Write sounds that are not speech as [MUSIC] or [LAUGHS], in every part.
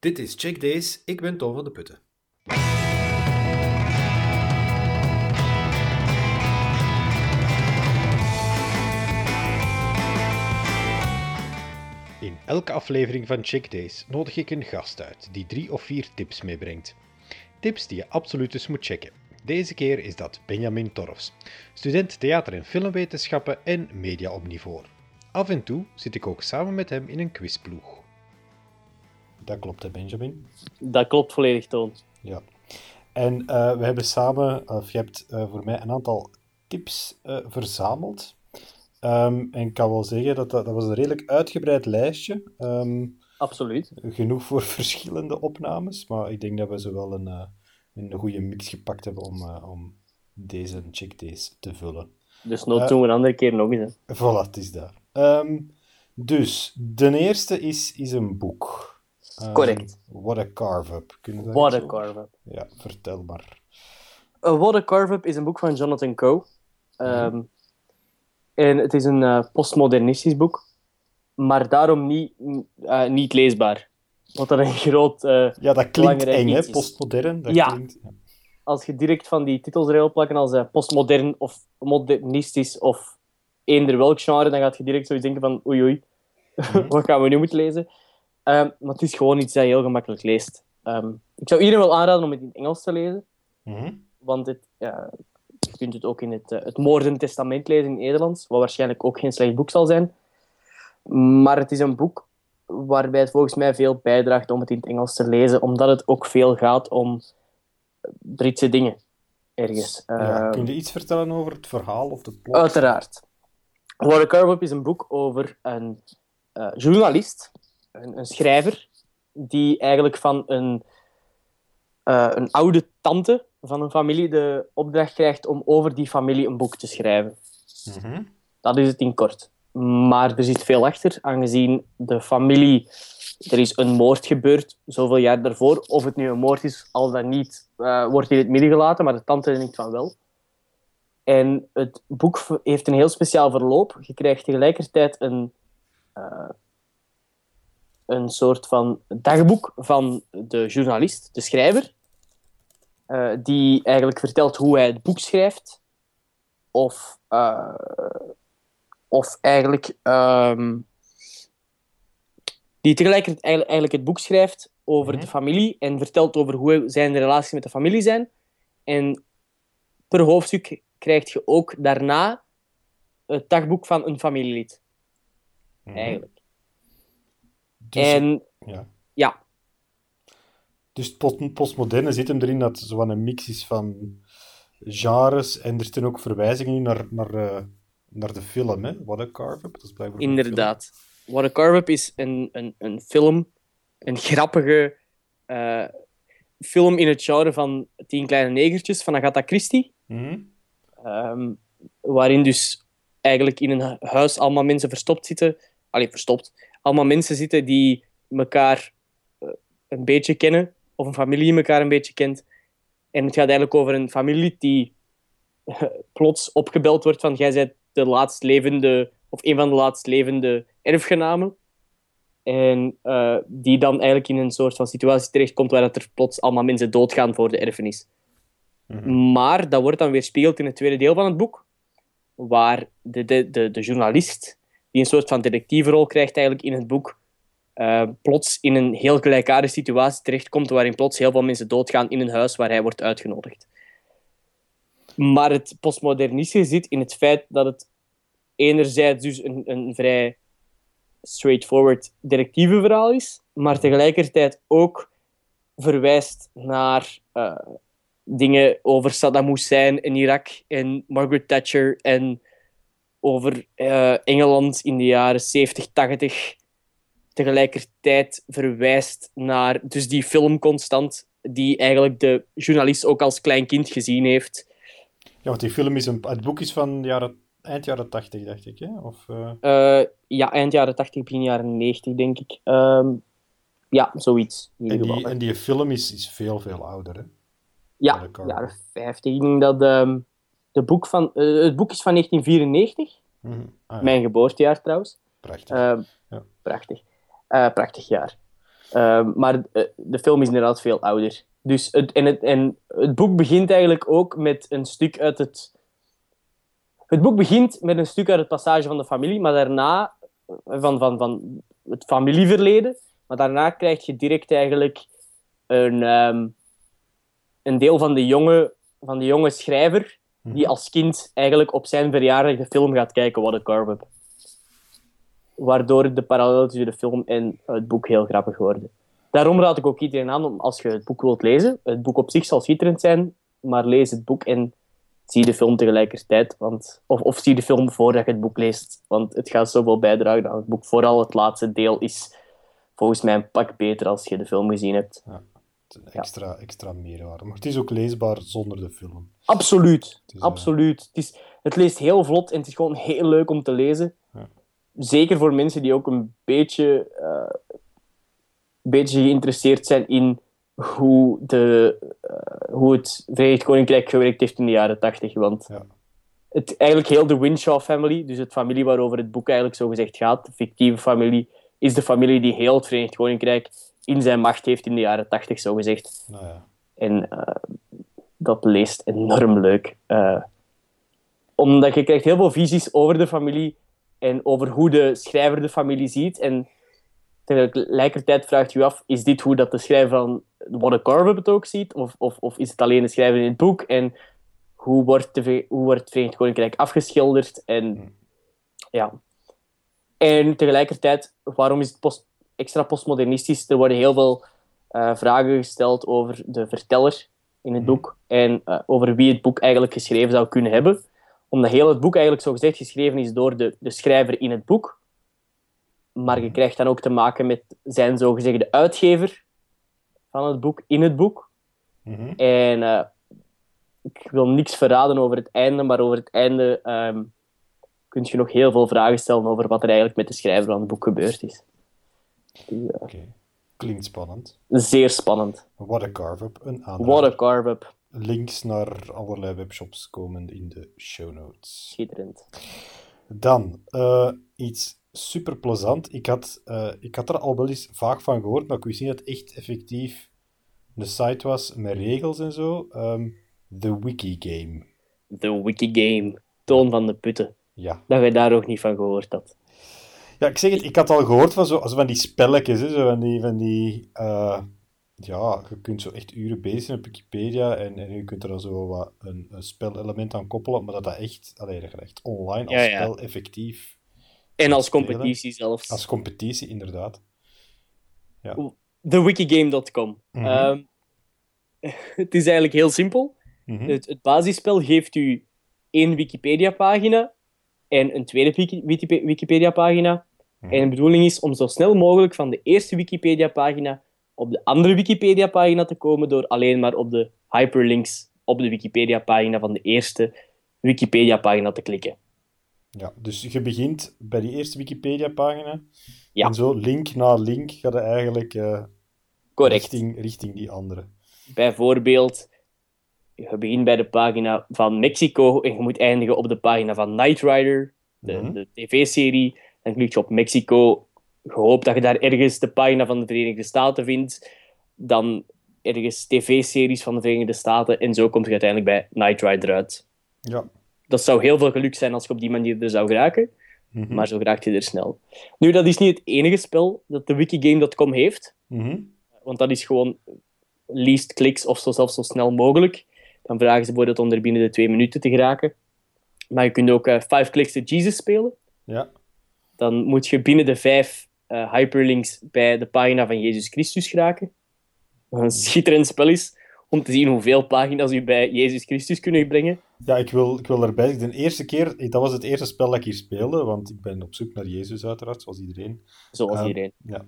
Dit is Check Days, ik ben Tom van de Putten. In elke aflevering van Check Days nodig ik een gast uit die drie of vier tips meebrengt. Tips die je absoluut eens moet checken. Deze keer is dat Benjamin Torfs, student theater- en filmwetenschappen en media op niveau. Af en toe zit ik ook samen met hem in een quizploeg. Dat klopt, hè, Benjamin? Dat klopt volledig, Toon. Ja. En uh, we hebben samen, of je hebt uh, voor mij een aantal tips uh, verzameld. Um, en ik kan wel zeggen dat, dat dat was een redelijk uitgebreid lijstje. Um, Absoluut. Genoeg voor [LAUGHS] verschillende opnames, maar ik denk dat we zo wel een, een goede mix gepakt hebben om, om deze check days te vullen. Dus nood doen we een andere keer nog eens. Hè. Voilà, het is daar. Um, dus, de eerste is, is een boek. Um, Correct. What a Carve-Up. What a Carve-Up. Ja, vertel maar. Uh, What a Carve-Up is een boek van Jonathan Coe. Um, mm. En het is een uh, postmodernistisch boek, maar daarom niet, uh, niet leesbaar. Wat dat een [LAUGHS] groot. Ja, dat klinkt eng, hè? Postmodern. Dat ja. Klinkt, ja. Als je direct van die titels erin plakken als postmodern of modernistisch of eender welk genre, dan gaat je direct zoiets denken van oei oei, [LAUGHS] mm. wat gaan we nu moeten lezen? Um, maar het is gewoon iets dat je heel gemakkelijk leest. Um, ik zou iedereen wel aanraden om het in het Engels te lezen. Mm. Want het, ja, je kunt het ook in het, uh, het Moorden Testament lezen in het Nederlands, wat waarschijnlijk ook geen slecht boek zal zijn. Maar het is een boek waarbij het volgens mij veel bijdraagt om het in het Engels te lezen, omdat het ook veel gaat om Britse dingen ergens. Ja, kun je iets vertellen over het verhaal of het plot? Uiteraard. A Carve is een boek over een uh, journalist een, een schrijver die eigenlijk van een, uh, een oude tante van een familie de opdracht krijgt om over die familie een boek te schrijven. Mm -hmm. Dat is het in kort. Maar er zit veel achter, aangezien de familie... Er is een moord gebeurd, zoveel jaar daarvoor. Of het nu een moord is, al dan niet, uh, wordt in het midden gelaten, maar de tante denkt van wel. En het boek heeft een heel speciaal verloop. Je krijgt tegelijkertijd een, uh, een soort van dagboek van de journalist, de schrijver, uh, die eigenlijk vertelt hoe hij het boek schrijft. Of, uh, of eigenlijk... Um, die tegelijkertijd eigenlijk het boek schrijft over mm -hmm. de familie en vertelt over hoe zijn de relaties met de familie zijn. En per hoofdstuk krijg je ook daarna het dagboek van een familielid. Mm -hmm. Eigenlijk. Dus, en ja. ja. Dus het post postmoderne zit hem erin dat het zo een mix is van genres en er staan ook verwijzingen in naar, naar, uh, naar de film, hè? What a Carve-Up. Dat is blijkbaar Inderdaad. What a Carve-Up is een, een, een film, een [LAUGHS] grappige uh, film in het genre van Tien Kleine Negertjes van Agatha Christie. Mm -hmm. um, waarin dus eigenlijk in een huis allemaal mensen verstopt zitten. Allee, verstopt allemaal mensen zitten die elkaar uh, een beetje kennen, of een familie elkaar een beetje kent. En het gaat eigenlijk over een familie die [LAUGHS] plots opgebeld wordt van jij bent de laatst levende, of een van de laatst levende erfgenamen. En uh, die dan eigenlijk in een soort van situatie terechtkomt waar dat er plots allemaal mensen doodgaan voor de erfenis. Mm -hmm. Maar dat wordt dan weer spiegeld in het tweede deel van het boek, waar de, de, de, de journalist die een soort van detectiverol krijgt eigenlijk in het boek, uh, plots in een heel gelijkaardige situatie terechtkomt waarin plots heel veel mensen doodgaan in een huis waar hij wordt uitgenodigd. Maar het postmodernistische zit in het feit dat het enerzijds dus een, een vrij straightforward detectiveverhaal is, maar tegelijkertijd ook verwijst naar uh, dingen over Saddam Hussein in Irak en Margaret Thatcher en over uh, Engeland in de jaren 70, 80 tegelijkertijd verwijst naar dus die film constant, die eigenlijk de journalist ook als klein kind gezien heeft. Ja, want die film is een, het boek is van jaren, eind jaren 80, dacht ik, hè? Of, uh... Uh, ja, eind jaren 80, begin jaren 90, denk ik. Um, ja, zoiets. En die, en die film is, is veel, veel ouder, hè? Ja, jaren 50. Ik denk dat um, de boek van, uh, het boek is van 1994. Mm -hmm. ah, ja. Mijn geboortejaar trouwens. Prachtig. Uh, ja. Prachtig. Uh, prachtig jaar. Ehm, maar eh, de film is inderdaad veel ouder. Dus het, en, het, en het boek begint eigenlijk ook met een stuk uit het... Het boek begint met een stuk uit het passage van de familie, maar daarna... Van, van, van het familieverleden. Maar daarna krijg je direct eigenlijk een, ehm, een deel van de, jonge, van de jonge schrijver die als kind eigenlijk op zijn verjaardag de film gaat kijken, What a Carve Up. Waardoor de parallel tussen de film en het boek heel grappig worden. Daarom raad ik ook iedereen aan om, als je het boek wilt lezen, het boek op zich zal schitterend zijn, maar lees het boek en zie de film tegelijkertijd. Want, of, of zie de film voordat je het boek leest, want het gaat zoveel bijdragen aan het boek. Vooral het laatste deel is volgens mij een pak beter als je de film gezien hebt. Ja, het extra, extra meerwaarde. Maar het is ook leesbaar zonder de film. Absoluut, is, eh, absoluut. Het, is, het leest heel vlot en het is gewoon heel leuk om te lezen. Ja. Zeker voor mensen die ook een beetje, eh, beetje geïnteresseerd zijn in hoe, de, eh, hoe het Verenigd Koninkrijk gewerkt heeft in de jaren tachtig. Want Ja. het, eigenlijk heel de Winshaw family, dus het familie waarover het boek eigenlijk zo gezegd gaat, de fictieve familie, is de familie die heel het Verenigd Koninkrijk in zijn macht heeft in de jaren tachtig, zo gezegd. Nou ja. En eh, dat leest enorm leuk. Eh, omdat je krijgt heel veel visies over de familie en over hoe de schrijver de familie ziet. En tegelijkertijd vraagt je af, is dit hoe dat de schrijver van What Up het ook ziet? Of, of, of is het alleen de schrijver in het boek? En hoe wordt, de, hoe wordt het Verenigd Koninkrijk afgeschilderd? En ja. En tegelijkertijd, waarom is het post, extra postmodernistisch? Er worden heel veel eh, vragen gesteld over de verteller in het Mhm. boek en eh, over wie het boek eigenlijk geschreven zou kunnen hebben. Omdat heel het boek eigenlijk zo gezegd geschreven is door de, de schrijver in het boek. Maar je krijgt dan ook te maken met zijn zogezegde uitgever van het boek in het boek. Mhm. En eh, ik wil niks verraden over het einde, maar over het einde ehm kun je nog heel veel vragen stellen over wat er eigenlijk met de schrijver van het boek gebeurd is. Oké. Klinkt spannend. zeer spannend. What a carve-up. Een aanrader. What a carve-up. Links naar allerlei webshops komen in de show notes. Schitterend. Dan, eh, iets super plezant. Ik had, eh, ik had er al wel eens vaak van gehoord, maar ik wist niet dat het echt effectief een site was met regels en zo. Ehm the Wikigame. The Wikigame. Toon van de Putten. Ja. Dat je daar ook niet van gehoord had. Ja, ik zeg het, ik had al gehoord van, zo, van die spelletjes, hè, zo van die, van die eh, ja, je kunt zo echt uren bezig zijn op Wikipedia en, en je kunt er dan zo wat een, een spelelement aan koppelen, maar dat dat echt, allee, dat echt online als Ja, ja. spel effectief, En als Spelen. competitie zelfs. als competitie inderdaad. TheWikigame.com. Mhm. Ehm, [LAUGHS] het is eigenlijk heel simpel. Mhm. Het, het basisspel geeft u één Wikipedia-pagina en een tweede Wiki- Wikipe- Wikipedia-pagina. Mhm. En de bedoeling is om zo snel mogelijk van de eerste Wikipedia-pagina op de andere Wikipedia-pagina te komen door alleen maar op de hyperlinks op de Wikipedia-pagina van de eerste Wikipedia-pagina te klikken. Ja, dus je begint bij die eerste Wikipedia-pagina. Ja. En zo link na link gaat je eigenlijk Correct. richting, richting die andere. Bijvoorbeeld, je begint bij de pagina van Mexico en je moet eindigen op de pagina van Knight Rider, de, Mhm. de tv-serie. Dan klik je op Mexico. Je hoopt dat je daar ergens de pagina van de Verenigde Staten vindt. Dan ergens tv-series van de Verenigde Staten. En zo kom je uiteindelijk bij Knight Rider uit. Ja. Dat zou heel veel geluk zijn als je op die manier er zou geraken. Mhm. Maar zo raakt je er snel. Nu, dat is niet het enige spel dat de wikigame.com heeft. Mhm. Want dat is gewoon least clicks of zo, zelfs zo snel mogelijk. Dan vragen ze bijvoorbeeld om er binnen de twee minuten te geraken. Maar je kunt ook eh, Five Clicks to Jesus spelen. Ja. Dan moet je binnen de vijf eh, hyperlinks bij de pagina van Jezus Christus geraken. Wat een schitterend spel is om te zien hoeveel pagina's u bij Jezus Christus kunnen brengen. Ja, ik wil, ik wil erbij de eerste keer, dat was het eerste spel dat ik hier speelde, want ik ben op zoek naar Jezus uiteraard, zoals iedereen. Zoals Ah. iedereen. Ja.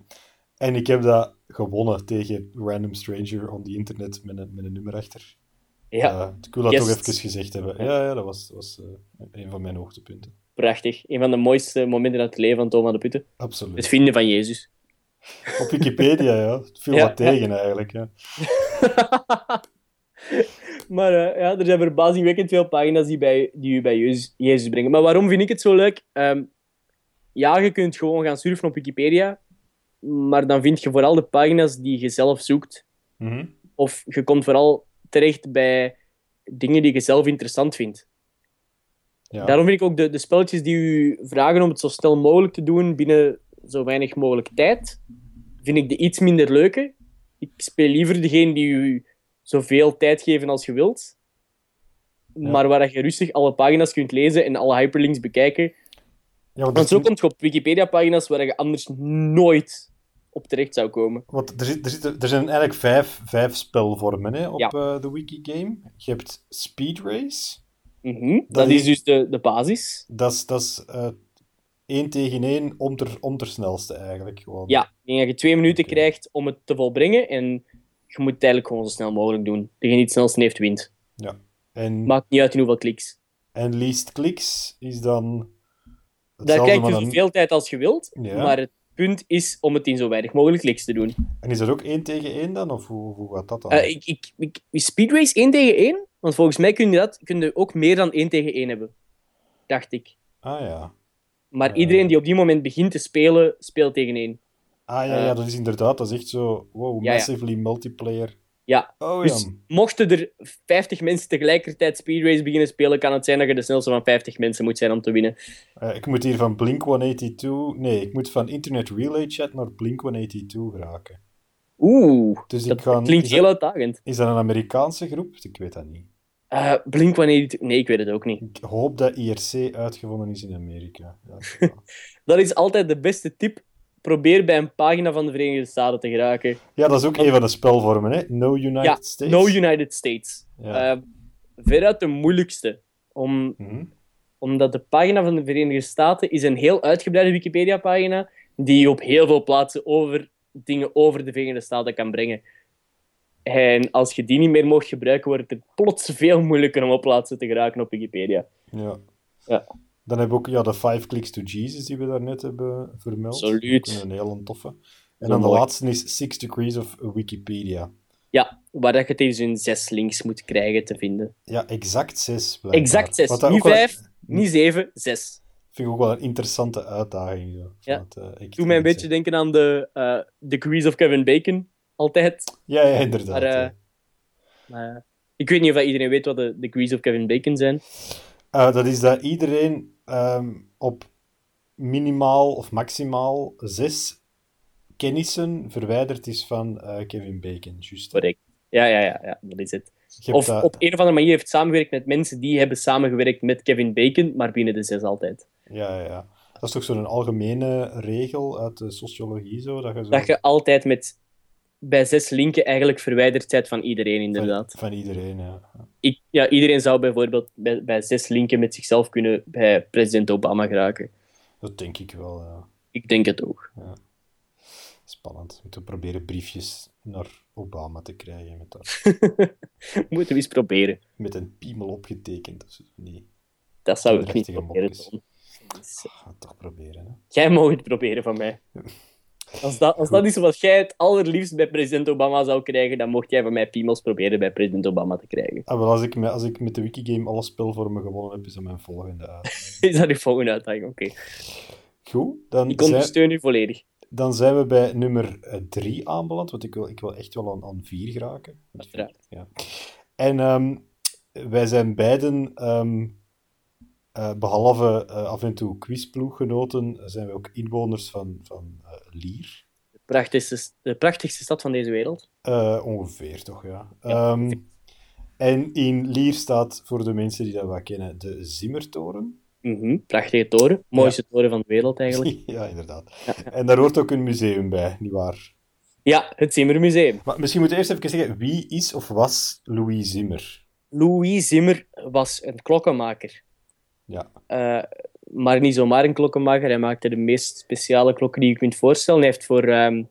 En ik heb dat gewonnen tegen random stranger on the internet met een, met een nummer achter. Ja, Eh, ik wil dat Yes. toch even gezegd hebben. Ja, ja dat was, was eh, een van mijn hoogtepunten. Prachtig. Een van de mooiste momenten uit het leven van Thomas de Putte. Het Absoluut. vinden van Jezus. Op Wikipedia, ja. Het viel Ja, wat tegen eigenlijk. Ja. [LAUGHS] maar eh, ja, er zijn verbazingwekkend veel pagina's die, bij, die u bij Jezus, Jezus brengen. Maar waarom vind ik het zo leuk? Ehm, ja, je kunt gewoon gaan surfen op Wikipedia. maar dan vind je vooral de pagina's die je zelf zoekt. Mhm. Of je komt vooral terecht bij dingen die je zelf interessant vindt. Ja. Daarom vind ik ook de, de spelletjes die u vragen om het zo snel mogelijk te doen binnen zo weinig mogelijk tijd, vind ik de iets minder leuke. Ik speel liever degene die u zoveel tijd geven als je wilt. Ja. Maar waar dat je rustig alle pagina's kunt lezen en alle hyperlinks bekijken. ja, want, Want zo komt je op Wikipedia-pagina's waar je anders nooit op terecht zou komen. want er, zit, er, er zijn eigenlijk vijf, vijf spelvormen hè, op Ja. eh, de Wikigame. Je hebt Speed Race. Mhm, Dat, is- is dus de, de basis. Dat is, dat is eh, één tegen één om ter, om ter snelste eigenlijk. Gewoon. Ja, ik denk dat je twee minuten krijgt om het te volbrengen. En je moet het eigenlijk gewoon zo snel mogelijk doen. Degene die het snelst heeft, wint. En, Maakt niet uit in hoeveel kliks. en least clicks is dan... Daar krijg je zoveel tijd als je wilt. Ja. Maar het punt is om het in zo weinig mogelijk kliks te doen. En is dat ook één tegen één dan? Of hoe, hoe gaat dat dan? Eh, ik, ik, ik, is Speedrace 1 tegen 1? Want volgens mij kun je, dat, kun je ook meer dan 1 tegen 1 hebben. Dacht ik. Ah ja. Maar Eh. iedereen die op die moment begint te spelen, speelt tegen 1. Ah ja, ja, dat is inderdaad, dat is echt zo, wow, Eh. Massively multiplayer. Ja, Oh Dus mochten er 50 mensen tegelijkertijd Speedrace beginnen spelen, kan het zijn dat je de snelste van 50 mensen moet zijn om te winnen. Eh, ik moet hier van Blink-182... Nee, ik moet van Internet Relay Chat naar Blink-182 geraken. Oeh, Dus dat ik ga... klinkt is, heel dat, uitdagend. is dat een Amerikaanse groep? Ik weet dat niet. Eh Blink wanneer Nee, ik weet het ook niet. Ik hoop dat IRC uitgevonden is in Amerika. Ja. [LAUGHS] Dat is altijd de beste tip. Probeer bij een pagina van de Verenigde Staten te geraken. ja, dat is ook een van de spelvormen, hè? No United Ja, States. No United States. Ja. Eh, veruit de moeilijkste. Om, Mhm. omdat de pagina van de Verenigde Staten is een heel uitgebreide Wikipedia-pagina die je op heel veel plaatsen over dingen over de Verenigde Staten kan brengen. En als je die niet meer mocht gebruiken, wordt het plots veel moeilijker om op plaatsen te geraken op Wikipedia. Ja. Ja. Dan hebben we ook ja, de Five Clicks to Jesus die we daarnet hebben vermeld. Absoluut. Een hele toffe. En Zo dan de laatste is Six Degrees of Wikipedia. Ja, waar dat je eens in zes links moet krijgen te vinden. Ja, exact zes. blijkbaar. Exact zes. Niet wel- vijf, niet zeven, zes. Vind ik ook wel een interessante uitdaging. Zo. Ja. Eh, Doe mij een beetje denken aan de eh, Degrees of Kevin Bacon. Altijd. Ja, ja, inderdaad. Maar, eh, ja. Maar ik weet niet of iedereen weet wat de Degrees of Kevin Bacon zijn. Dat is dat iedereen ehm, op minimaal of maximaal zes kennissen verwijderd is van eh, Kevin Bacon. Juist. Correct. Ja, ja, ja, ja, dat is het. Of dat- op een of andere manier heeft samengewerkt met mensen die hebben samengewerkt met Kevin Bacon, maar binnen de zes altijd. Ja, ja, ja. Dat is toch zo'n algemene regel uit de sociologie, zo? Dat je, zo Dat je altijd met bij zes linken eigenlijk verwijderd bent van iedereen, inderdaad. van iedereen, ja. Ik, ja, iedereen zou bijvoorbeeld bij, bij zes linken met zichzelf kunnen bij president Obama geraken. Dat denk ik wel, ja. Ik denk het ook. Spannend. We moeten proberen briefjes naar Obama te krijgen met, dat, [LAUGHS] Moeten we eens proberen. met een piemel opgetekend. Of zo. Nee, Dat zou ik niet proberen. Tom. Ga het toch proberen, hè. Jij mag het proberen van mij. [LAUGHS] Als dat, als dat is wat jij het allerliefst bij president Obama zou krijgen, dan mocht jij van mij piemels proberen bij president Obama te krijgen. Ah, wel, als, ik met, als ik met de Wikigame alle spelvormen gewonnen heb, is dat mijn volgende uit. [LAUGHS] Is dat je volgende uitdaging? Oké. Goed, dan Ik zijn, ondersteun u volledig. dan zijn we bij nummer 3 aanbeland, want ik wil, ik wil echt wel aan, aan 4 geraken. Vier- Uiteraard. Ja. En ehm, wij zijn beiden, ehm, eh, behalve eh, af en toe quizploeggenoten, zijn we ook inwoners van, van eh, Lier. De prachtigste, de prachtigste stad van deze wereld. Ongeveer, toch, ja. Ja, Ehm, en in Lier staat, voor de mensen die dat wel kennen, de Zimmertoren. Mhm, Prachtige toren. Mooiste toren van de wereld eigenlijk. [LAUGHS] ja, inderdaad. Ja. En daar hoort ook een museum bij, nietwaar? Ja, het Zimmermuseum. Maar misschien moeten we eerst even zeggen, wie is of was Louis Zimmer? Louis Zimmer was een klokkenmaker. Ja. Eh, maar niet zomaar een klokkenmaker. Hij maakte de meest speciale klokken die je kunt voorstellen. Hij heeft voor ehm,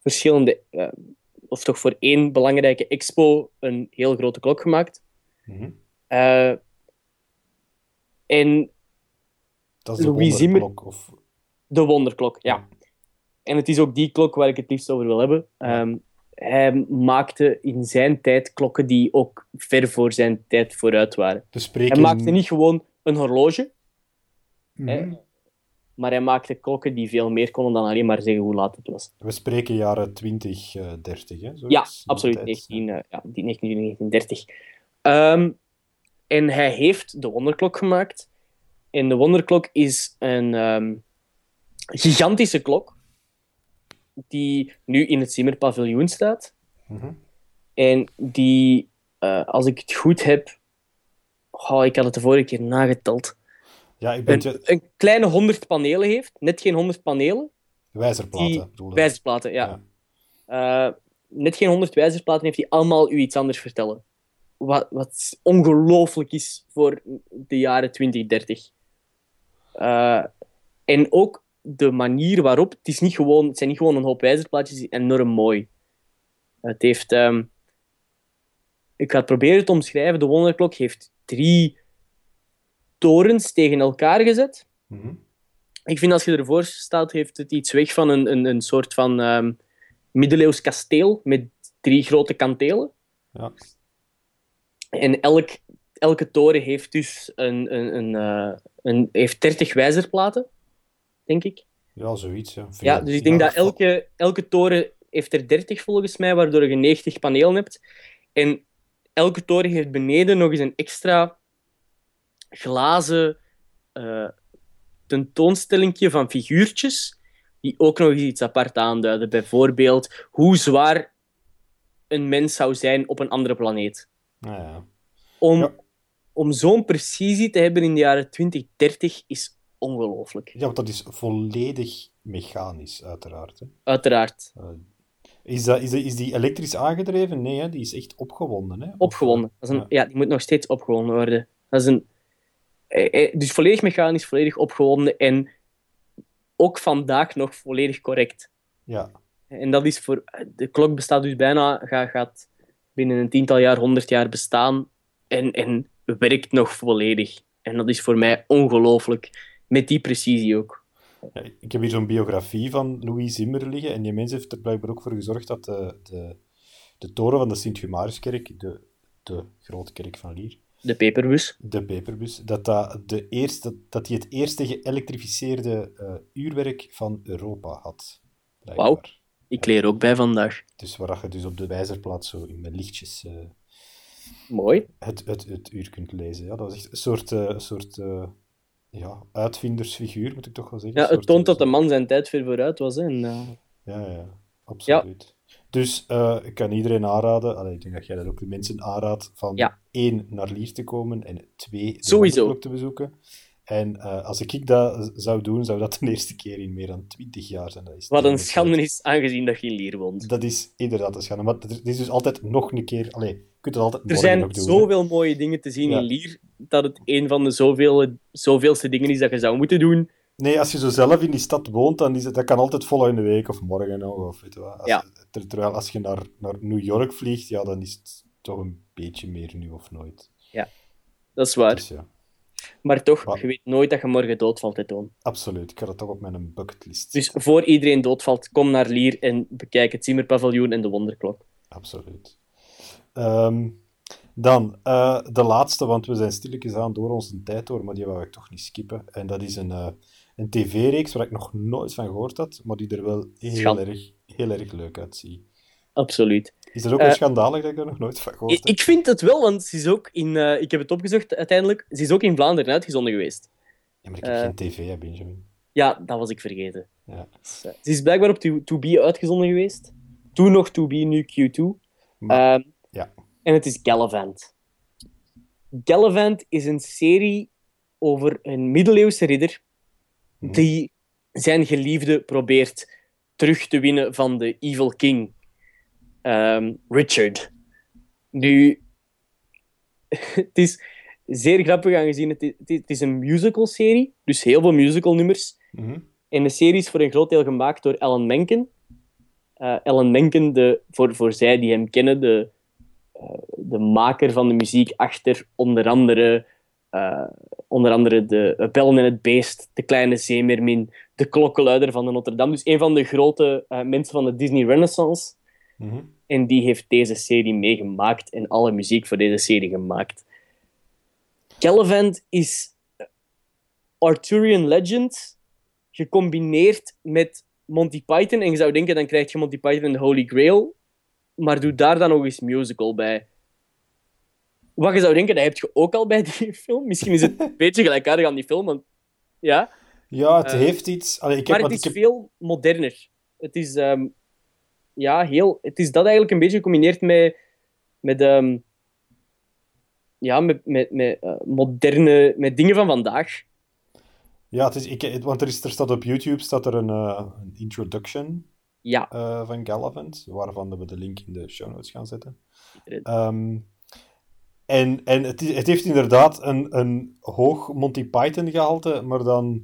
verschillende, eh, of toch voor één belangrijke expo, een heel grote klok gemaakt. Mhm. Eh, en Dat is de Louis Zimmer- wonderklok, Of... de wonderklok, ja. En het is ook die klok waar ik het liefst over wil hebben. Ehm, hij maakte in zijn tijd klokken die ook ver voor zijn tijd vooruit waren. Spreken... Hij maakte niet gewoon een horloge. Mhm. hè. maar hij maakte klokken die veel meer konden dan alleen maar zeggen hoe laat het was. We spreken jaren 20, uh, 30, hè? Zoiets, Ja, absoluut. tijd. 19, eh, ja, die 1930. Ehm, en hij heeft de wonderklok gemaakt. En de wonderklok is een ehm, gigantische klok die nu in het Zimmerpaviljoen staat. Mhm. En die, eh, als ik het goed heb, oh, ik had het de vorige keer nageteld, Ja, ik ben een, kleine 100 panelen heeft. Net geen 100 panelen. wijzerplaten. die- bedoel ik. Wijzersplaten, ja. Eh, net geen 100 wijzersplaten heeft die allemaal u iets anders vertellen. Wat, wat ongelooflijk is voor de jaren 2030. Eh, en ook de manier waarop, het, is niet gewoon, het zijn niet gewoon een hoop wijzerplaatjes, het is enorm mooi. Het heeft, ehm, ik ga het proberen te omschrijven, de wonderklok heeft drie torens tegen elkaar gezet. Mhm. Ik vind als je ervoor staat, heeft het iets weg van een, een, een soort van ehm, middeleeuws kasteel met drie grote kantelen. Ja. En elk, elke toren heeft dus een, een, een, eh, een, heeft 30 wijzerplaten, denk ik. ja, zoiets. Ja. Ja, dus ik denk dat elke, elke toren heeft er 30 volgens mij, waardoor je 90 panelen hebt. En elke toren heeft beneden nog eens een extra glazen eh tentoonstellingje van figuurtjes, die ook nog eens iets apart aanduiden. Bijvoorbeeld hoe zwaar een mens zou zijn op een andere planeet. Nou ja. Om, Ja. om zo'n precisie te hebben in de jaren 2030 is ongelooflijk. ja, want dat is volledig mechanisch, uiteraard. Hè. Uiteraard. Eh, is, dat, is, dat, is die elektrisch aangedreven? Nee, hè? die is echt opgewonden. Hè? Opgewonden. Dat is een, Ja. ja. die moet nog steeds opgewonden worden. Dat is een, eh, eh, dus volledig mechanisch, volledig opgewonden en ook vandaag nog volledig correct. Ja, En dat is voor... De klok bestaat dus bijna... Gaat, gaat binnen een tiental jaar, honderd jaar bestaan en, en werkt nog volledig. En dat is voor mij ongelooflijk. Met die precisie ook. Ja, ik heb hier zo'n biografie van Louis Zimmer liggen. En die mens heeft er blijkbaar ook voor gezorgd dat de, de, de toren van de Sint-Humariskerk, de, de grote kerk van Lier, De peperbus. de peperbus, dat dat, de eerste, dat die het eerste geëlektrificeerde eh, uurwerk van Europa had. Wauw. Ik leer ook bij vandaag. Dus waar je dus op de wijzerplaat zo in met lichtjes eh, Mooi. het, het, het uur kunt lezen. Ja, dat is echt een soort, een soort ja, uitvindersfiguur, moet ik toch wel zeggen. Ja, het toont dat de man zijn tijd ver vooruit was. Hè. En, eh, Ja, ja, absoluut. Dus eh, ik kan iedereen aanraden, allee, ik denk dat jij dat ook de mensen aanraadt, van Ja. één, naar Lier te komen en twee, de te bezoeken. En eh, als ik dat zou doen, zou dat de [LAUGHS] eerste keer in meer dan twintig jaar zijn. Dat is wat een schande is, aangezien dat je in Lier woont. Dat is inderdaad een schande. Maar er is dus altijd nog een keer... Allee, kunt het altijd Er zijn nog doen. hè. zoveel mooie dingen te zien Ja. in Lier, dat het een van de zoveel, zoveelste dingen is dat je zou moeten doen. Nee, als je zo zelf in die stad woont, dan is het, dat kan altijd volgende week of morgen nog. Of weet je wat. Als, Ja. Terwijl als je naar, naar New York vliegt, ja, dan is het toch een beetje meer nu of nooit. Dat is waar. Dus ja, Maar toch, Maar- je weet nooit dat je morgen doodvalt, hè, Toon. absoluut. Ik ga dat toch op mijn bucketlist Dus voor iedereen doodvalt, kom naar Lier en bekijk het Zimmerpaviljoen en de Wonderklok. Absoluut. Ehm, dan eh, de laatste, want we zijn stilletjes aan door onze tijd door, maar die wou ik toch niet skippen. En dat is een, eh, een tv-reeks waar ik nog nooit van gehoord had, maar die er wel heel, erg, heel erg leuk uitziet. Absoluut. Is dat ook Eh, een schandalig dat ik er nog nooit van gehoord heb? ik vind het wel, want ze is ook in... eh, ik heb het opgezocht uiteindelijk. Ze is ook in Vlaanderen uitgezonden geweest. Ja, maar ik heb eh, geen tv, hè, Benjamin. Ja, dat was ik vergeten. Ja. Dus, eh, Ze is blijkbaar op 2B uitgezonden geweest. Toen nog 2B, nu Q2. Maar- Ehm, ja. En het is Gallivant. Gallivant is een serie over een middeleeuwse ridder Mhm. die zijn geliefde probeert terug te winnen van de Evil King, ehm, Richard. Nu, [LAUGHS] het is zeer grappig aangezien het het is, het is een musical-serie, dus heel veel musical-nummers. Mhm. En de serie is voor een groot deel gemaakt door Alan Menken. Eh, Alan Menken, de, voor, voor zij die hem kennen, de, de maker van de muziek achter onder andere, eh, onder andere de Bellen en het Beest, De Kleine Zeemermin, De Klokkenluider van de Notre Dame. Dus een van de grote eh, mensen van de Disney Renaissance. Mhm. En die heeft deze serie meegemaakt en alle muziek voor deze serie gemaakt. Gallivant is Arthurian legend gecombineerd met Monty Python. En je zou denken, dan krijg je Monty Python en de Holy Grail. Maar doe daar dan nog eens musical bij. Wat je zou denken, dat heb je ook al bij die [LAUGHS] film. Misschien is het een [LAUGHS] beetje gelijkaardig aan die film, want ja. Ja, het Eh, heeft iets... Allee, ik heb, Maar het is heb- veel moderner. Het is, ehm, ja, heel, het is dat eigenlijk een beetje gecombineerd met, met, ehm, ja, met, met, met eh, moderne met dingen van vandaag. Ja, het is, ik, want er, is, er staat op YouTube staat er een, eh, een introduction Ja, eh, van Galavant, waarvan we de link in de show notes gaan zetten. Ehm, en en het, is- het heeft inderdaad een, een hoog Monty Python gehalte, maar dan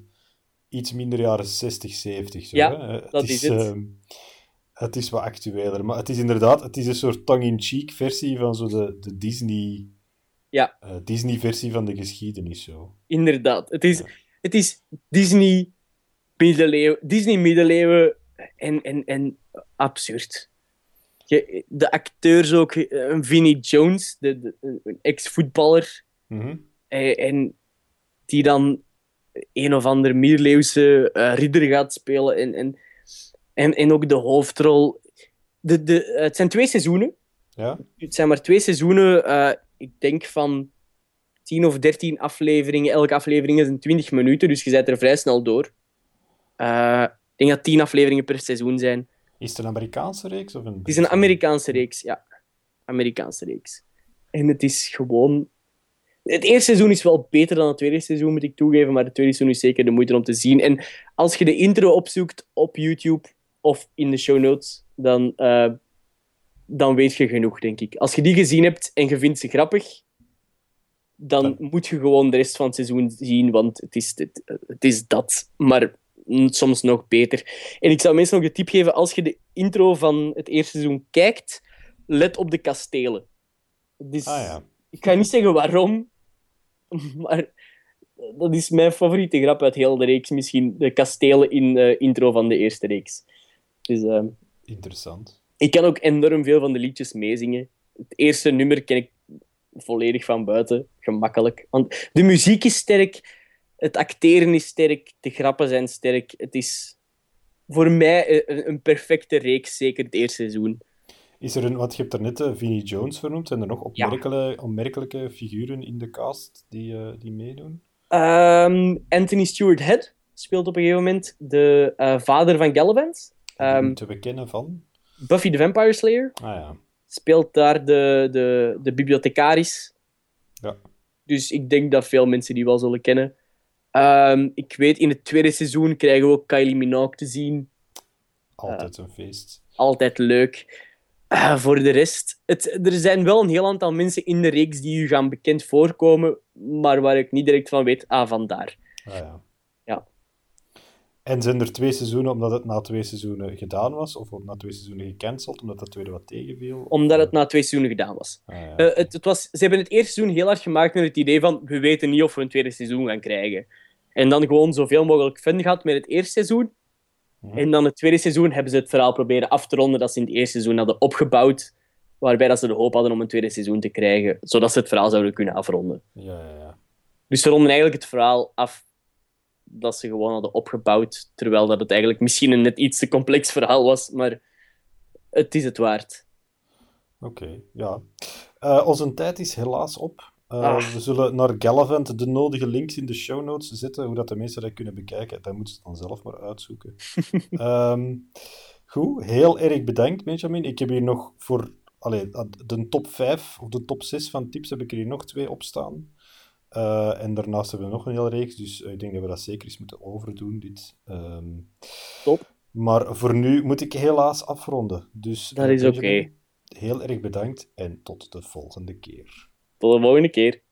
iets minder jaren 60, 70. Zo, Ja, hè. Het dat is het. ehm, het is wat actueler, maar het is inderdaad het is een soort tongue-in-cheek versie van zo de, de Disney... Ja. eh, Disney-versie van de geschiedenis, zo. inderdaad. Het is, Ja. het is Disney middeleeuwen, Disney middeleeuwen en, en, en absurd. Je, de acteurs ook, eh, een Vinnie Jones, de, de, een ex-voetballer, Mhm. En, en die dan een of ander middeleeuwse eh, ridder gaat spelen. En, en, en, en ook de hoofdrol. De, de, het zijn twee seizoenen. Ja? Het zijn maar twee seizoenen. eh, ik denk van 10 of 13 afleveringen. Elke aflevering is een 20 minuten, dus je zet er vrij snel door. Eh, ik denk dat 10 afleveringen per seizoen zijn. Is het een Amerikaanse reeks? Of een Het is een Amerikaanse reeks, ja. Amerikaanse reeks. En het is gewoon... Het eerste seizoen is wel beter dan het tweede seizoen, moet ik toegeven, maar het tweede seizoen is zeker de moeite om te zien. En als je de intro opzoekt op YouTube of in de show notes, dan, eh, dan weet je genoeg, denk ik. Als je die gezien hebt en je vindt ze grappig, dan moet je gewoon de rest van het seizoen zien, want het is, het, het is dat. Maar soms nog beter. En ik zou mensen nog de tip geven, als je de intro van het eerste seizoen kijkt, let op de kastelen. Dus, Ah ja. Ik ga niet zeggen waarom, [LAUGHS] maar dat is mijn favoriete grap uit heel de reeks. Misschien de kastelen in de intro van de eerste reeks. Dus ehm, Interessant. ik kan ook enorm veel van de liedjes meezingen. Het eerste nummer ken ik volledig van buiten, gemakkelijk. Want de muziek is sterk, het acteren is sterk, de grappen zijn sterk. Het is voor mij een, een perfecte reeks, zeker het eerste seizoen. Is er een, wat je hebt er net eh, Vinnie Jones vernoemd, zijn er nog opmerkelijke, opmerkelijke figuren in de cast die, eh, die meedoen? Ehm, Anthony Stewart Head speelt op een gegeven moment de eh, vader van Gallivant. Ehm, te bekennen van? Buffy the Vampire Slayer Ah ja. speelt daar de, de, de bibliothecaris. Ja. Dus ik denk dat veel mensen die wel zullen kennen. Ehm, ik weet, in het tweede seizoen krijgen we ook Kylie Minogue te zien. Altijd een feest. Altijd leuk. Eh, voor de rest, het, er zijn wel een heel aantal mensen in de reeks die u gaan bekend voorkomen, maar waar ik niet direct van weet, ah, vandaar. Ah. Ja. En zijn er twee seizoenen omdat het na twee seizoenen gedaan was? Of na twee seizoenen gecanceld omdat dat tweede wat tegenviel? Omdat het na twee seizoenen gedaan was. Ah ja. Eh, het, het was, ze hebben het eerste seizoen heel hard gemaakt met het idee van we weten niet of we een tweede seizoen gaan krijgen. En dan gewoon zoveel mogelijk fun gehad met het eerste seizoen. Mhm. En dan het tweede seizoen hebben ze het verhaal proberen af te ronden dat ze in het eerste seizoen hadden opgebouwd. Waarbij dat ze de hoop hadden om een tweede seizoen te krijgen, zodat ze het verhaal zouden kunnen afronden. Ja, ja, ja. Dus ze ronden eigenlijk het verhaal af dat ze gewoon hadden opgebouwd, terwijl dat het eigenlijk misschien een net iets te complex verhaal was, maar het is het waard. Oké, ja. Eh, onze tijd is helaas op. Eh, Ah. We zullen naar Galavant de nodige links in de show notes zetten, hoe dat de mensen dat kunnen bekijken. Dat moeten ze dan zelf maar uitzoeken. [LAUGHS] Ehm, goed, heel erg bedankt, Benjamin. Ik heb hier nog voor allee, de top 5 of de top 6 van tips heb ik er hier nog twee op staan. Eh, en daarnaast hebben we nog een hele reeks, dus ik denk dat we dat zeker eens moeten overdoen. Dit. Ehm, Top. maar voor nu moet ik helaas afronden. Dus, Dat is oké. Heel erg bedankt en tot de volgende keer. Tot de volgende keer.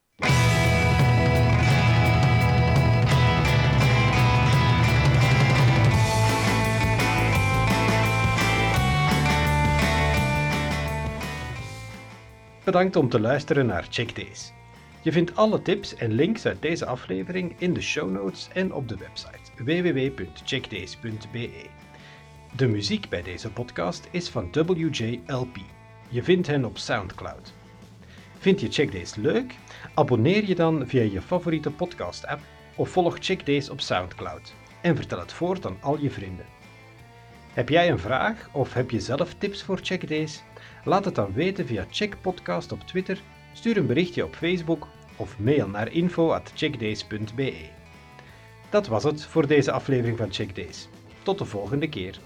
Bedankt om te luisteren naar Check Days. Je vindt alle tips en links uit deze aflevering in de show notes en op de website www.checkdays.be. De muziek bij deze podcast is van WJLP. Je vindt hen op SoundCloud. Vind je Check Days leuk? Abonneer je dan via je favoriete podcast-app of volg Check Days op SoundCloud. en vertel het voort aan al je vrienden. Heb jij een vraag of heb je zelf tips voor checkdays? Laat het dan weten via Check Podcast op Twitter, stuur een berichtje op Facebook of mail naar info@checkdays.be. Dat was het voor deze aflevering van Checkdays. Tot de volgende keer.